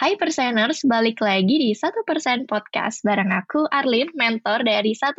Hai Perseners, balik lagi di 1% Podcast bareng aku Arlin, mentor dari 1%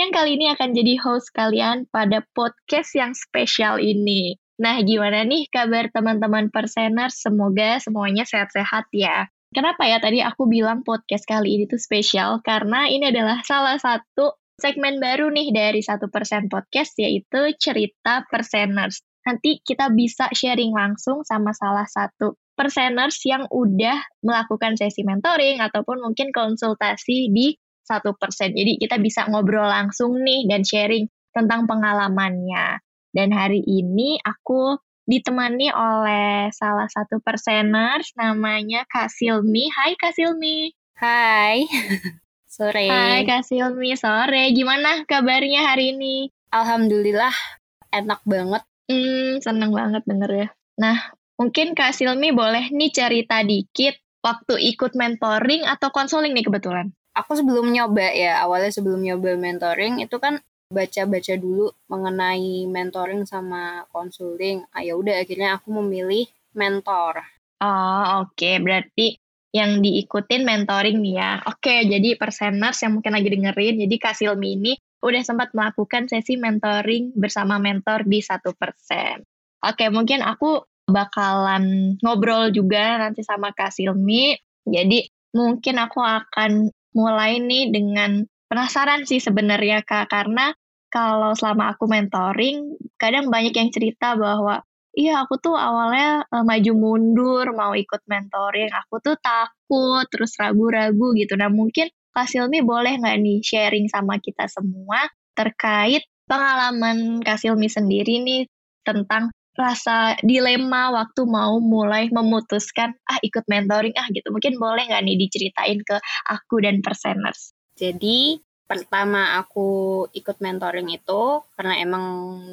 yang kali ini akan jadi host kalian pada podcast yang spesial ini. Nah, gimana nih kabar teman-teman Perseners? Semoga semuanya sehat-sehat ya. Kenapa ya tadi aku bilang podcast kali ini tuh spesial? Karena ini adalah salah satu segmen baru nih dari 1% Podcast yaitu cerita Perseners. Nanti kita bisa sharing langsung sama salah satu perseners yang udah melakukan sesi mentoring ataupun mungkin konsultasi di satu persen. Jadi kita bisa ngobrol langsung nih dan sharing tentang pengalamannya. Dan hari ini aku ditemani oleh salah satu perseners namanya Kak Silmi. Hai Kak Silmi. Hai. sore. Hai Kak Silmi, sore. Gimana kabarnya hari ini? Alhamdulillah enak banget. Hmm, seneng banget denger ya. Nah, Mungkin Kak Silmi boleh nih cerita dikit waktu ikut mentoring atau konseling nih kebetulan. Aku sebelum nyoba ya, awalnya sebelum nyoba mentoring itu kan baca-baca dulu mengenai mentoring sama konseling. Ah, ya udah akhirnya aku memilih mentor. Oh, oke. Okay. Berarti yang diikutin mentoring nih ya. Oke, okay, jadi perseners yang mungkin lagi dengerin, jadi Kak Silmi ini udah sempat melakukan sesi mentoring bersama mentor di satu persen. Oke, mungkin aku bakalan ngobrol juga nanti sama Kak Silmi. Jadi mungkin aku akan mulai nih dengan penasaran sih sebenarnya Kak. Karena kalau selama aku mentoring kadang banyak yang cerita bahwa iya aku tuh awalnya uh, maju mundur mau ikut mentoring. Aku tuh takut terus ragu-ragu gitu. Nah mungkin Kak Silmi boleh nggak nih sharing sama kita semua terkait pengalaman Kak Silmi sendiri nih tentang rasa dilema waktu mau mulai memutuskan ah ikut mentoring ah gitu. Mungkin boleh nggak nih diceritain ke aku dan perseners? Jadi pertama aku ikut mentoring itu karena emang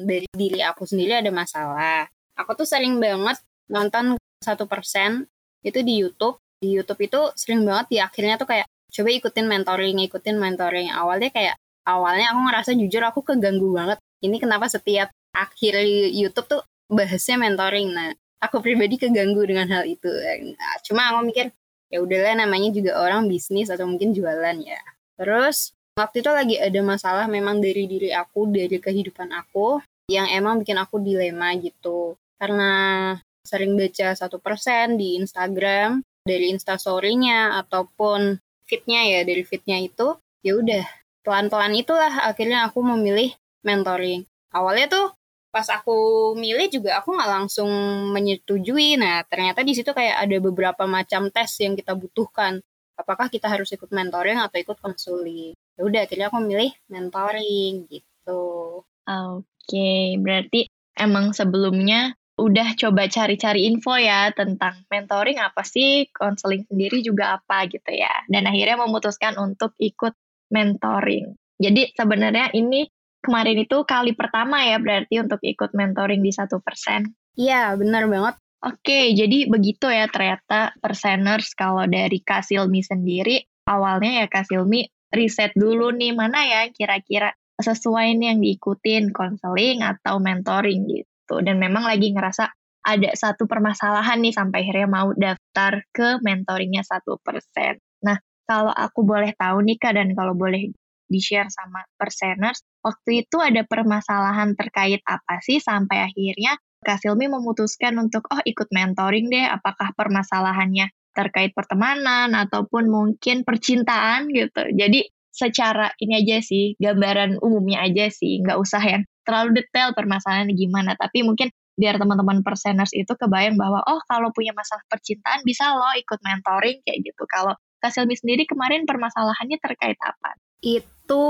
dari diri aku sendiri ada masalah. Aku tuh sering banget nonton satu persen itu di YouTube. Di YouTube itu sering banget di akhirnya tuh kayak coba ikutin mentoring ikutin mentoring. Awalnya kayak awalnya aku ngerasa jujur aku keganggu banget. Ini kenapa setiap akhir YouTube tuh bahasnya mentoring. Nah, aku pribadi keganggu dengan hal itu. Nah, cuma aku mikir ya udahlah namanya juga orang bisnis atau mungkin jualan ya. Terus waktu itu lagi ada masalah memang dari diri aku, dari kehidupan aku yang emang bikin aku dilema gitu. Karena sering baca satu persen di Instagram dari instastorynya ataupun fitnya ya dari fitnya itu ya udah pelan-pelan itulah akhirnya aku memilih mentoring awalnya tuh pas aku milih juga aku nggak langsung menyetujui. Nah, ternyata di situ kayak ada beberapa macam tes yang kita butuhkan. Apakah kita harus ikut mentoring atau ikut konseling? Ya udah, akhirnya aku milih mentoring gitu. Oke, okay, berarti emang sebelumnya udah coba cari-cari info ya tentang mentoring apa sih, konseling sendiri juga apa gitu ya. Dan akhirnya memutuskan untuk ikut mentoring. Jadi sebenarnya ini kemarin itu kali pertama ya berarti untuk ikut mentoring di satu persen. Iya, benar banget. Oke, jadi begitu ya ternyata perseners kalau dari Kasilmi sendiri, awalnya ya Kasilmi riset dulu nih mana ya kira-kira sesuai nih yang diikutin konseling atau mentoring gitu. Dan memang lagi ngerasa ada satu permasalahan nih sampai akhirnya mau daftar ke mentoringnya satu persen. Nah, kalau aku boleh tahu nih Kak, dan kalau boleh di-share sama perseners, waktu itu ada permasalahan terkait apa sih sampai akhirnya Kak Silmi memutuskan untuk oh ikut mentoring deh, apakah permasalahannya terkait pertemanan ataupun mungkin percintaan gitu. Jadi secara ini aja sih, gambaran umumnya aja sih, nggak usah yang terlalu detail permasalahannya gimana, tapi mungkin biar teman-teman perseners itu kebayang bahwa oh kalau punya masalah percintaan bisa lo ikut mentoring kayak gitu. Kalau Kak Silmi sendiri kemarin permasalahannya terkait apa? Itu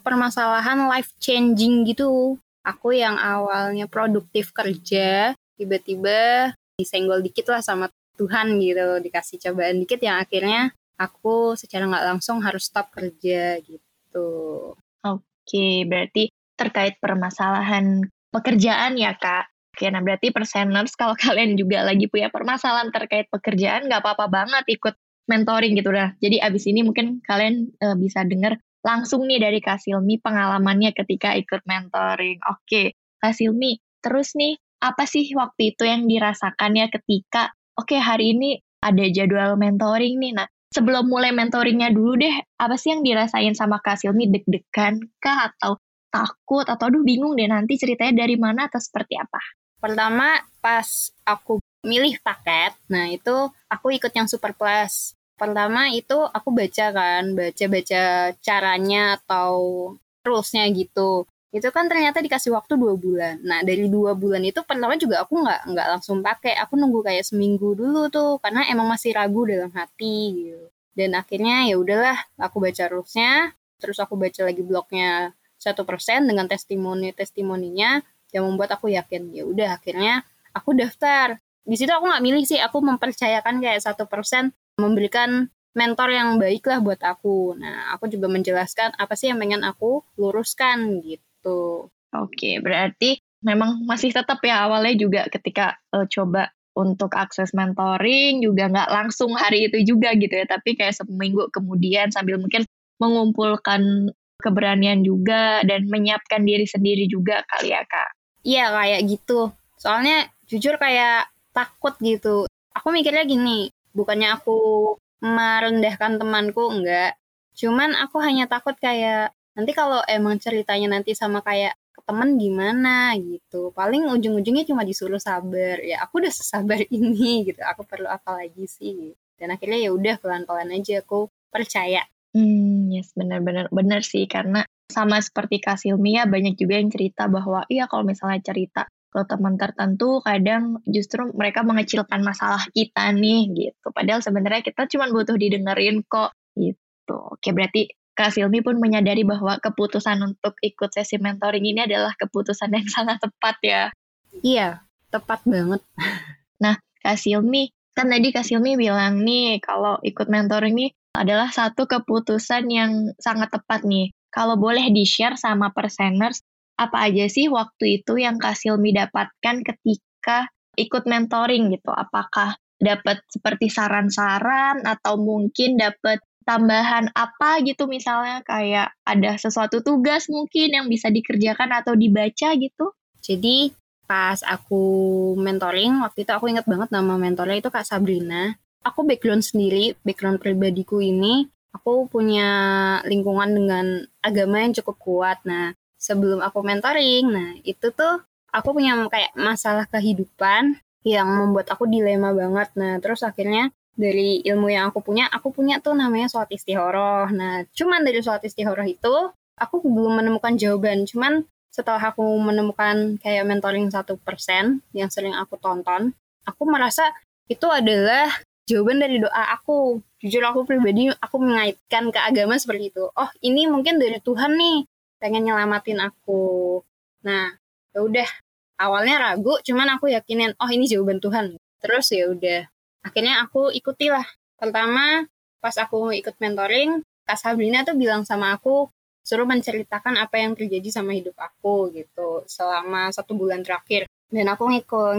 permasalahan life changing gitu aku yang awalnya produktif kerja tiba-tiba disenggol dikit lah sama Tuhan gitu dikasih cobaan dikit yang akhirnya aku secara nggak langsung harus stop kerja gitu. Oke, berarti terkait permasalahan pekerjaan ya kak. Oke, nah berarti perseners kalau kalian juga lagi punya permasalahan terkait pekerjaan nggak apa-apa banget ikut mentoring gitu dah. Jadi abis ini mungkin kalian uh, bisa dengar langsung nih dari Kak Silmi pengalamannya ketika ikut mentoring. Oke, Kak Silmi, terus nih apa sih waktu itu yang dirasakan ya ketika oke hari ini ada jadwal mentoring nih. Nah, sebelum mulai mentoringnya dulu deh, apa sih yang dirasain sama Kak Silmi? Deg-degan kah atau takut atau aduh bingung deh nanti ceritanya dari mana atau seperti apa? Pertama pas aku milih paket, nah itu aku ikut yang super plus. Pertama itu aku baca kan, baca-baca caranya atau rulesnya gitu itu kan ternyata dikasih waktu dua bulan. Nah dari dua bulan itu pertama juga aku nggak nggak langsung pakai, aku nunggu kayak seminggu dulu tuh karena emang masih ragu dalam hati gitu. Dan akhirnya ya udahlah, aku baca rulesnya, terus aku baca lagi blognya satu persen dengan testimoni testimoninya yang membuat aku yakin ya udah akhirnya aku daftar. Di situ aku nggak milih sih, aku mempercayakan kayak satu persen memberikan mentor yang baik lah buat aku. Nah, aku juga menjelaskan apa sih yang pengen aku luruskan gitu. Oke, berarti memang masih tetap ya awalnya juga ketika uh, coba untuk akses mentoring juga nggak langsung hari itu juga gitu ya, tapi kayak seminggu kemudian sambil mungkin mengumpulkan keberanian juga dan menyiapkan diri sendiri juga kali ya kak. Iya kayak gitu. Soalnya jujur kayak takut gitu. Aku mikirnya gini, bukannya aku merendahkan temanku enggak. Cuman aku hanya takut kayak nanti kalau emang ceritanya nanti sama kayak ke temen gimana gitu. Paling ujung-ujungnya cuma disuruh sabar. Ya aku udah sesabar ini gitu. Aku perlu apa lagi sih? Dan akhirnya ya udah pelan-pelan aja. Aku percaya. Hmm yes benar-benar. Benar sih karena sama seperti Kak Silmia banyak juga yang cerita bahwa iya kalau misalnya cerita ke teman tertentu kadang justru mereka mengecilkan masalah kita nih gitu padahal sebenarnya kita cuma butuh didengerin kok gitu oke berarti Kak Silmi pun menyadari bahwa keputusan untuk ikut sesi mentoring ini adalah keputusan yang sangat tepat ya. Iya, tepat banget. Nah, Kak Silmi, kan tadi Kak Silmi bilang nih kalau ikut mentoring ini adalah satu keputusan yang sangat tepat nih. Kalau boleh di-share sama perseners, apa aja sih waktu itu yang Kak Silmi dapatkan ketika ikut mentoring gitu? Apakah dapat seperti saran-saran atau mungkin dapat tambahan apa gitu misalnya kayak ada sesuatu tugas mungkin yang bisa dikerjakan atau dibaca gitu? Jadi pas aku mentoring waktu itu aku ingat banget nama mentornya itu Kak Sabrina. Aku background sendiri, background pribadiku ini aku punya lingkungan dengan agama yang cukup kuat. Nah, sebelum aku mentoring, nah itu tuh aku punya kayak masalah kehidupan yang membuat aku dilema banget. Nah, terus akhirnya dari ilmu yang aku punya, aku punya tuh namanya sholat istihoroh. Nah, cuman dari sholat istihoroh itu, aku belum menemukan jawaban. Cuman setelah aku menemukan kayak mentoring satu persen yang sering aku tonton, aku merasa itu adalah jawaban dari doa aku. Jujur aku pribadi, aku mengaitkan ke agama seperti itu. Oh, ini mungkin dari Tuhan nih, pengen nyelamatin aku. Nah, ya udah. Awalnya ragu, cuman aku yakinin, oh ini jawaban Tuhan. Terus ya udah, akhirnya aku ikutilah pertama pas aku ikut mentoring Kak Sabrina tuh bilang sama aku suruh menceritakan apa yang terjadi sama hidup aku gitu selama satu bulan terakhir dan aku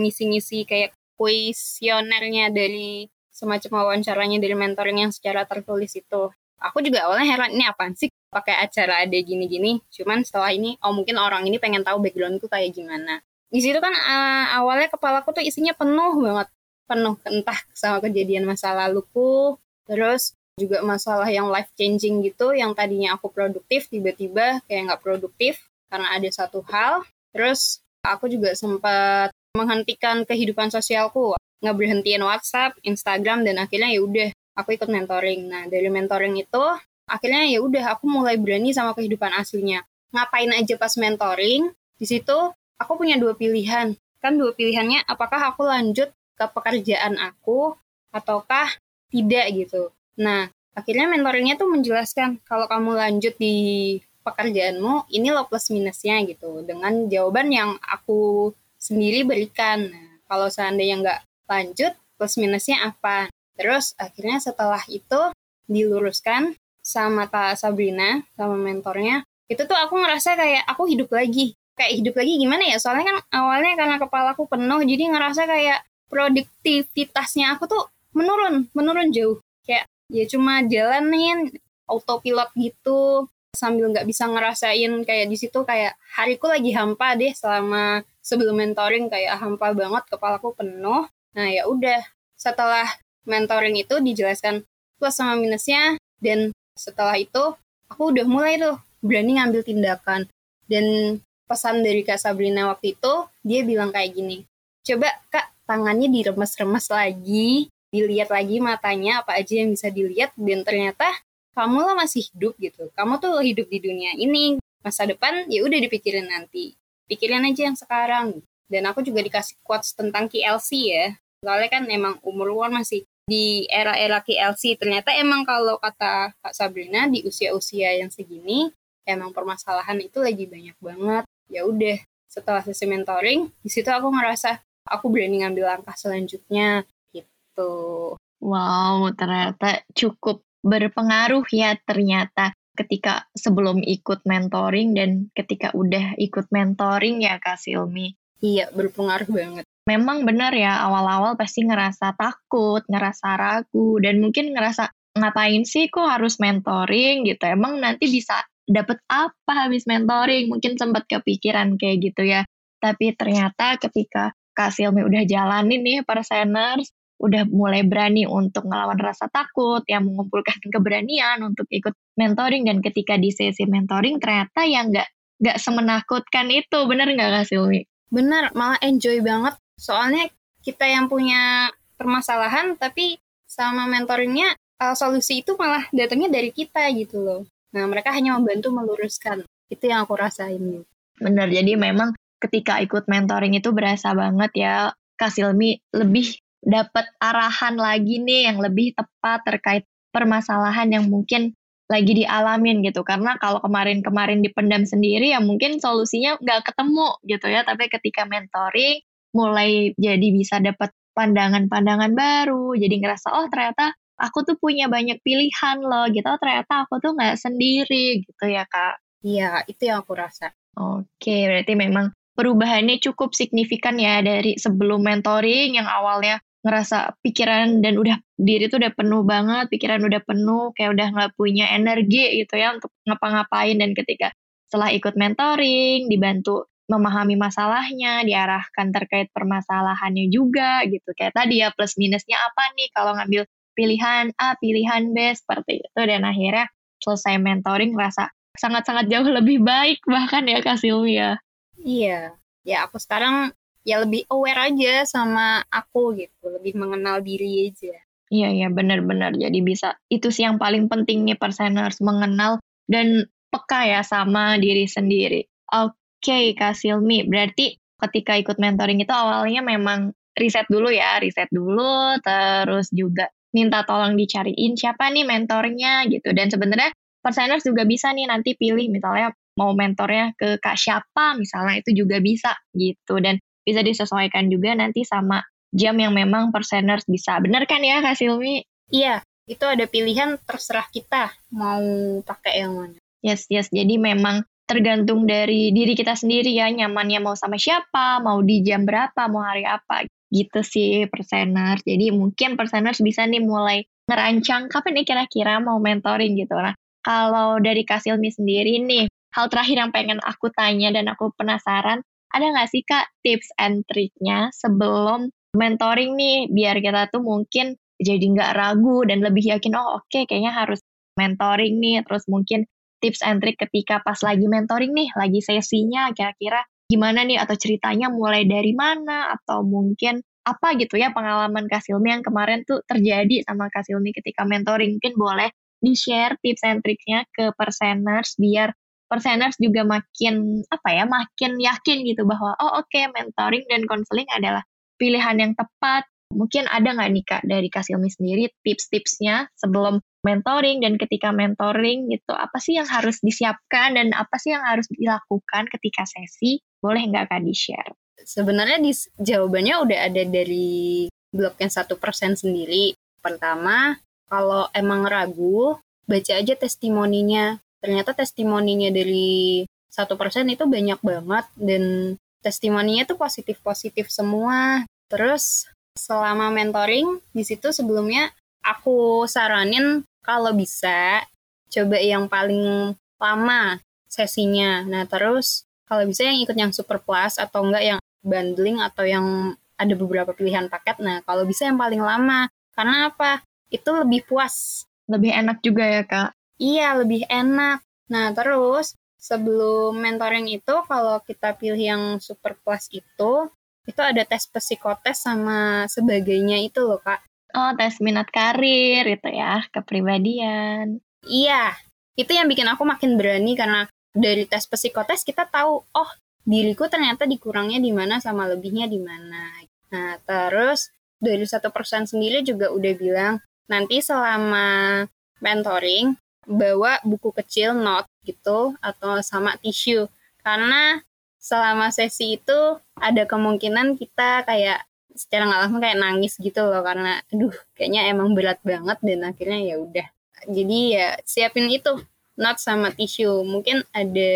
ngisi-ngisi kayak kuesionernya dari semacam wawancaranya dari mentoring yang secara tertulis itu aku juga awalnya heran ini apa sih pakai acara ada gini-gini. Cuman setelah ini oh mungkin orang ini pengen tahu backgroundku kayak gimana. Di situ kan uh, awalnya kepalaku tuh isinya penuh banget. Penuh entah sama kejadian masa laluku terus juga masalah yang life changing gitu yang tadinya aku produktif tiba-tiba kayak nggak produktif karena ada satu hal. Terus aku juga sempat menghentikan kehidupan sosialku nggak berhentiin WhatsApp, Instagram dan akhirnya ya udah aku ikut mentoring. Nah dari mentoring itu akhirnya ya udah aku mulai berani sama kehidupan aslinya. Ngapain aja pas mentoring? Di situ aku punya dua pilihan. Kan dua pilihannya apakah aku lanjut ke pekerjaan aku ataukah tidak gitu. Nah, akhirnya mentoringnya tuh menjelaskan kalau kamu lanjut di pekerjaanmu ini lo plus minusnya gitu dengan jawaban yang aku sendiri berikan. Nah, kalau seandainya nggak lanjut plus minusnya apa? Terus akhirnya setelah itu diluruskan sama Kak Sabrina sama mentornya itu tuh aku ngerasa kayak aku hidup lagi. Kayak hidup lagi gimana ya? Soalnya kan awalnya karena kepala aku penuh jadi ngerasa kayak produktivitasnya aku tuh menurun menurun jauh. Kayak ya cuma jalanin autopilot gitu sambil nggak bisa ngerasain kayak di situ kayak hariku lagi hampa deh selama sebelum mentoring kayak hampa banget kepalaku penuh. Nah ya udah setelah mentoring itu dijelaskan plus sama minusnya dan setelah itu aku udah mulai tuh berani ngambil tindakan. Dan pesan dari Kak Sabrina waktu itu dia bilang kayak gini coba Kak tangannya diremes-remes lagi dilihat lagi matanya apa aja yang bisa dilihat dan ternyata kamu lo masih hidup gitu. Kamu tuh hidup di dunia ini masa depan ya udah dipikirin nanti. Pikirin aja yang sekarang. Dan aku juga dikasih quotes tentang KLC ya. Soalnya kan emang umur luar masih di era-era KLC ternyata emang kalau kata Kak Sabrina di usia-usia yang segini emang permasalahan itu lagi banyak banget ya udah setelah sesi mentoring di situ aku ngerasa aku berani ngambil langkah selanjutnya gitu wow ternyata cukup berpengaruh ya ternyata ketika sebelum ikut mentoring dan ketika udah ikut mentoring ya Kak Silmi. Iya, berpengaruh banget. Memang benar ya, awal-awal pasti ngerasa takut, ngerasa ragu, dan mungkin ngerasa ngapain sih kok harus mentoring gitu. Emang nanti bisa dapet apa habis mentoring? Mungkin sempat kepikiran kayak gitu ya. Tapi ternyata ketika Kak Silmi udah jalanin nih perseners, udah mulai berani untuk ngelawan rasa takut, yang mengumpulkan keberanian untuk ikut mentoring dan ketika di sesi mentoring ternyata yang nggak nggak semenakutkan itu, bener nggak Kak Silmi? Bener, malah enjoy banget. Soalnya kita yang punya permasalahan tapi sama mentoringnya uh, solusi itu malah datangnya dari kita gitu loh. Nah mereka hanya membantu meluruskan. Itu yang aku rasain. Bener, jadi memang ketika ikut mentoring itu berasa banget ya Kak Silmi lebih dapat arahan lagi nih yang lebih tepat terkait permasalahan yang mungkin lagi dialamin gitu karena kalau kemarin-kemarin dipendam sendiri ya mungkin solusinya nggak ketemu gitu ya tapi ketika mentoring mulai jadi bisa dapat pandangan-pandangan baru. Jadi ngerasa oh ternyata aku tuh punya banyak pilihan loh gitu. Oh ternyata aku tuh nggak sendiri gitu ya kak. Iya itu yang aku rasa. Oke berarti memang perubahannya cukup signifikan ya dari sebelum mentoring yang awalnya ngerasa pikiran dan udah diri tuh udah penuh banget, pikiran udah penuh, kayak udah nggak punya energi gitu ya untuk ngapa-ngapain. Dan ketika setelah ikut mentoring, dibantu memahami masalahnya, diarahkan terkait permasalahannya juga gitu. Kayak tadi ya plus minusnya apa nih kalau ngambil pilihan A, pilihan B seperti itu dan akhirnya selesai mentoring rasa sangat-sangat jauh lebih baik bahkan ya Kak Silvia. Ya. Iya. Ya aku sekarang ya lebih aware aja sama aku gitu, lebih mengenal diri aja. Iya iya benar-benar. Jadi bisa itu sih yang paling penting nih perseners mengenal dan peka ya sama diri sendiri. Oke okay, Kak Silmi, berarti ketika ikut mentoring itu awalnya memang riset dulu ya, riset dulu terus juga minta tolong dicariin siapa nih mentornya gitu. Dan sebenarnya perseners juga bisa nih nanti pilih misalnya mau mentornya ke kak siapa misalnya itu juga bisa gitu dan bisa disesuaikan juga nanti sama jam yang memang perseners bisa. Bener kan ya Kak Silmi? Iya, itu ada pilihan terserah kita mau pakai yang mana. Yes, yes. Jadi memang tergantung dari diri kita sendiri ya, nyamannya mau sama siapa, mau di jam berapa, mau hari apa. Gitu sih perseners. Jadi mungkin perseners bisa nih mulai ngerancang kapan nih kira-kira mau mentoring gitu. Nah, kalau dari Kak Silmi sendiri nih, hal terakhir yang pengen aku tanya dan aku penasaran, ada nggak sih Kak tips and triknya sebelum mentoring nih biar kita tuh mungkin jadi nggak ragu dan lebih yakin oh oke okay, kayaknya harus mentoring nih terus mungkin tips and trick ketika pas lagi mentoring nih lagi sesinya kira-kira gimana nih atau ceritanya mulai dari mana atau mungkin apa gitu ya pengalaman Kak Silmi yang kemarin tuh terjadi sama Kak Silmi ketika mentoring. Mungkin boleh di-share tips and triknya ke perseners biar perseners juga makin apa ya makin yakin gitu bahwa oh oke okay, mentoring dan konseling adalah pilihan yang tepat. Mungkin ada nggak nih kak dari Kasilmi sendiri tips-tipsnya sebelum mentoring dan ketika mentoring gitu apa sih yang harus disiapkan dan apa sih yang harus dilakukan ketika sesi? Boleh nggak kak di share sebenarnya di jawabannya udah ada dari blog yang satu persen sendiri. Pertama kalau emang ragu baca aja testimoninya. Ternyata testimoninya dari satu persen itu banyak banget dan testimoninya tuh positif positif semua. Terus selama mentoring di situ sebelumnya aku saranin kalau bisa coba yang paling lama sesinya. Nah, terus kalau bisa yang ikut yang super plus atau enggak yang bundling atau yang ada beberapa pilihan paket. Nah, kalau bisa yang paling lama. Karena apa? Itu lebih puas. Lebih enak juga ya, Kak? Iya, lebih enak. Nah, terus sebelum mentoring itu kalau kita pilih yang super plus itu, itu ada tes psikotes sama sebagainya itu loh, Kak. Oh, tes minat karir itu ya, kepribadian. Iya, itu yang bikin aku makin berani karena dari tes psikotes kita tahu, oh diriku ternyata dikurangnya di mana sama lebihnya di mana. Nah, terus dari satu persen sendiri juga udah bilang nanti selama mentoring bawa buku kecil note gitu atau sama tisu karena selama sesi itu ada kemungkinan kita kayak secara nggak langsung kayak nangis gitu loh karena aduh kayaknya emang berat banget. Dan akhirnya ya udah. Jadi ya siapin itu not sama tisu. Mungkin ada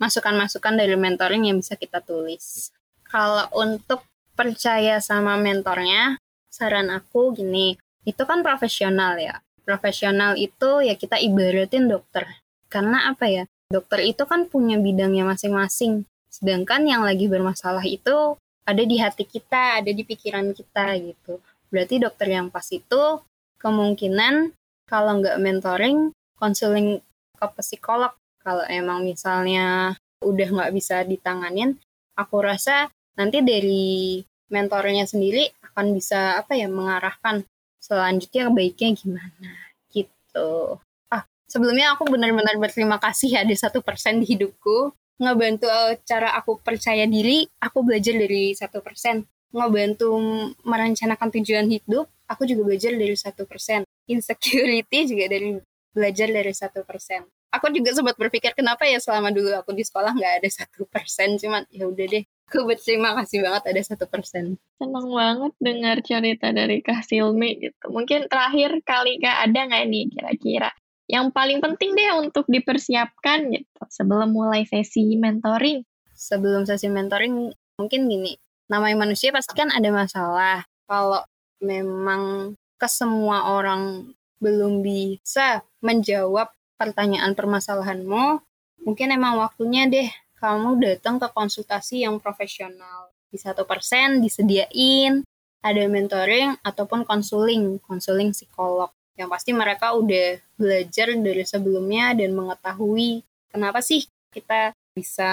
masukan-masukan dari mentoring yang bisa kita tulis. Kalau untuk percaya sama mentornya saran aku gini itu kan profesional ya. Profesional itu ya kita ibaratin dokter. Karena apa ya? Dokter itu kan punya bidangnya masing-masing. Sedangkan yang lagi bermasalah itu ada di hati kita, ada di pikiran kita gitu. Berarti dokter yang pas itu kemungkinan kalau nggak mentoring, konseling ke psikolog. Kalau emang misalnya udah nggak bisa ditanganin, aku rasa nanti dari mentornya sendiri akan bisa apa ya mengarahkan selanjutnya baiknya gimana gitu. Ah sebelumnya aku benar-benar berterima kasih ada satu persen di hidupku ngebantu eh, cara aku percaya diri, aku belajar dari satu persen. Ngebantu merencanakan tujuan hidup, aku juga belajar dari satu persen. Insecurity juga dari belajar dari satu persen. Aku juga sempat berpikir kenapa ya selama dulu aku di sekolah nggak ada satu persen, cuman ya udah deh. Aku berterima kasih banget ada satu persen. Seneng banget dengar cerita dari Kak Silmi gitu. Mungkin terakhir kali Kak ada nggak nih kira-kira yang paling penting deh untuk dipersiapkan gitu sebelum mulai sesi mentoring? Sebelum sesi mentoring mungkin gini, namanya manusia pasti kan ada masalah. Kalau memang ke semua orang belum bisa menjawab pertanyaan permasalahanmu, mungkin emang waktunya deh kamu datang ke konsultasi yang profesional. Di satu persen disediain ada mentoring ataupun konseling, konseling psikolog yang pasti mereka udah belajar dari sebelumnya dan mengetahui kenapa sih kita bisa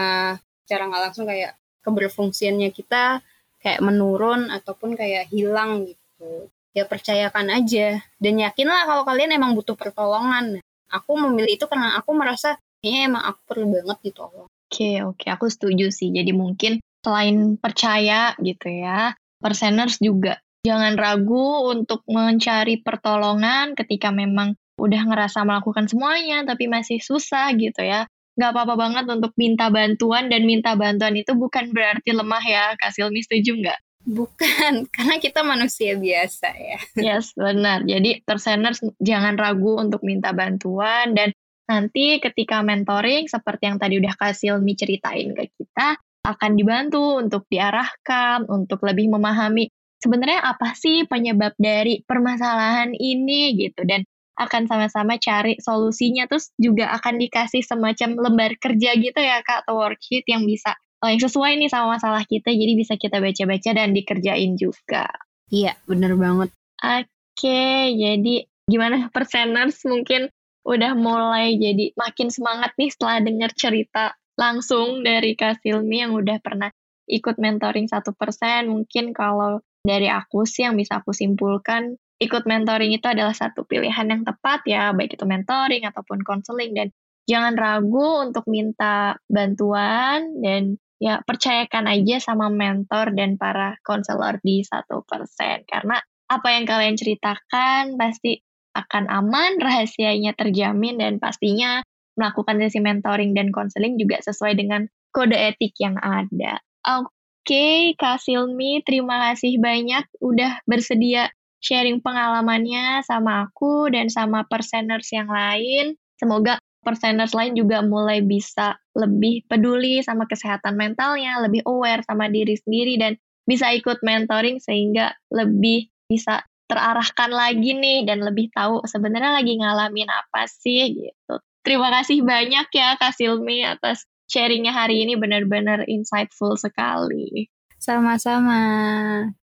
cara nggak langsung kayak keberfungsiannya kita kayak menurun ataupun kayak hilang gitu. Ya percayakan aja dan yakinlah kalau kalian emang butuh pertolongan. Aku memilih itu karena aku merasa kayaknya emang aku perlu banget gitu Oke okay, oke. Okay. aku setuju sih. Jadi mungkin selain percaya gitu ya perseners juga Jangan ragu untuk mencari pertolongan ketika memang udah ngerasa melakukan semuanya tapi masih susah gitu ya. Gak apa-apa banget untuk minta bantuan dan minta bantuan itu bukan berarti lemah ya. Kak Silmi setuju nggak? Bukan, karena kita manusia biasa ya. Yes, benar. Jadi terseners jangan ragu untuk minta bantuan dan nanti ketika mentoring seperti yang tadi udah Kak Silmi ceritain ke kita, akan dibantu untuk diarahkan, untuk lebih memahami sebenarnya apa sih penyebab dari permasalahan ini gitu? Dan akan sama-sama cari solusinya terus juga akan dikasih semacam lembar kerja gitu ya kak atau worksheet yang bisa oh, yang sesuai nih sama masalah kita jadi bisa kita baca-baca dan dikerjain juga. Iya bener banget. Oke jadi gimana perseners mungkin udah mulai jadi makin semangat nih setelah dengar cerita langsung dari Kak Silmi yang udah pernah ikut mentoring satu persen? Mungkin kalau dari aku sih yang bisa aku simpulkan ikut mentoring itu adalah satu pilihan yang tepat ya baik itu mentoring ataupun konseling dan jangan ragu untuk minta bantuan dan ya percayakan aja sama mentor dan para konselor di satu persen karena apa yang kalian ceritakan pasti akan aman, rahasianya terjamin, dan pastinya melakukan sesi mentoring dan konseling juga sesuai dengan kode etik yang ada. Oke, okay, Kak Silmi, terima kasih banyak udah bersedia sharing pengalamannya sama aku dan sama perseners yang lain. Semoga perseners lain juga mulai bisa lebih peduli sama kesehatan mentalnya, lebih aware sama diri sendiri, dan bisa ikut mentoring sehingga lebih bisa terarahkan lagi nih dan lebih tahu sebenarnya lagi ngalamin apa sih gitu. Terima kasih banyak ya Kak Silmi atas sharingnya hari ini benar-benar insightful sekali. Sama-sama.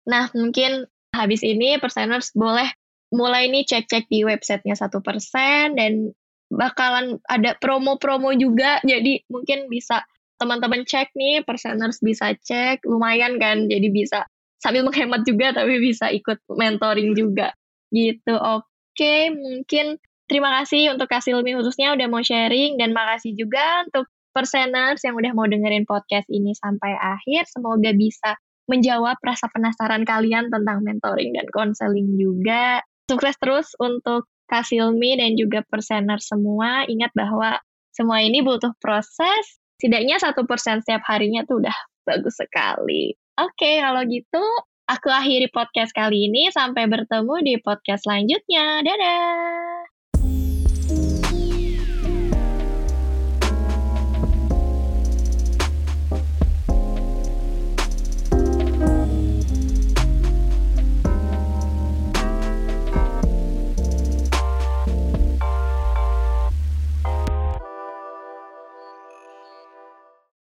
Nah mungkin habis ini perseners boleh mulai nih cek-cek di websitenya satu persen dan bakalan ada promo-promo juga jadi mungkin bisa teman-teman cek nih perseners bisa cek lumayan kan jadi bisa sambil menghemat juga tapi bisa ikut mentoring juga gitu. Oke, mungkin terima kasih untuk Kasilmi khususnya udah mau sharing dan makasih juga untuk perseners yang udah mau dengerin podcast ini sampai akhir. Semoga bisa menjawab rasa penasaran kalian tentang mentoring dan konseling juga. Sukses terus untuk Kasilmi dan juga persener semua. Ingat bahwa semua ini butuh proses. Setidaknya satu persen setiap harinya tuh udah bagus sekali. Oke, kalau gitu aku akhiri podcast kali ini. Sampai bertemu di podcast selanjutnya. Dadah!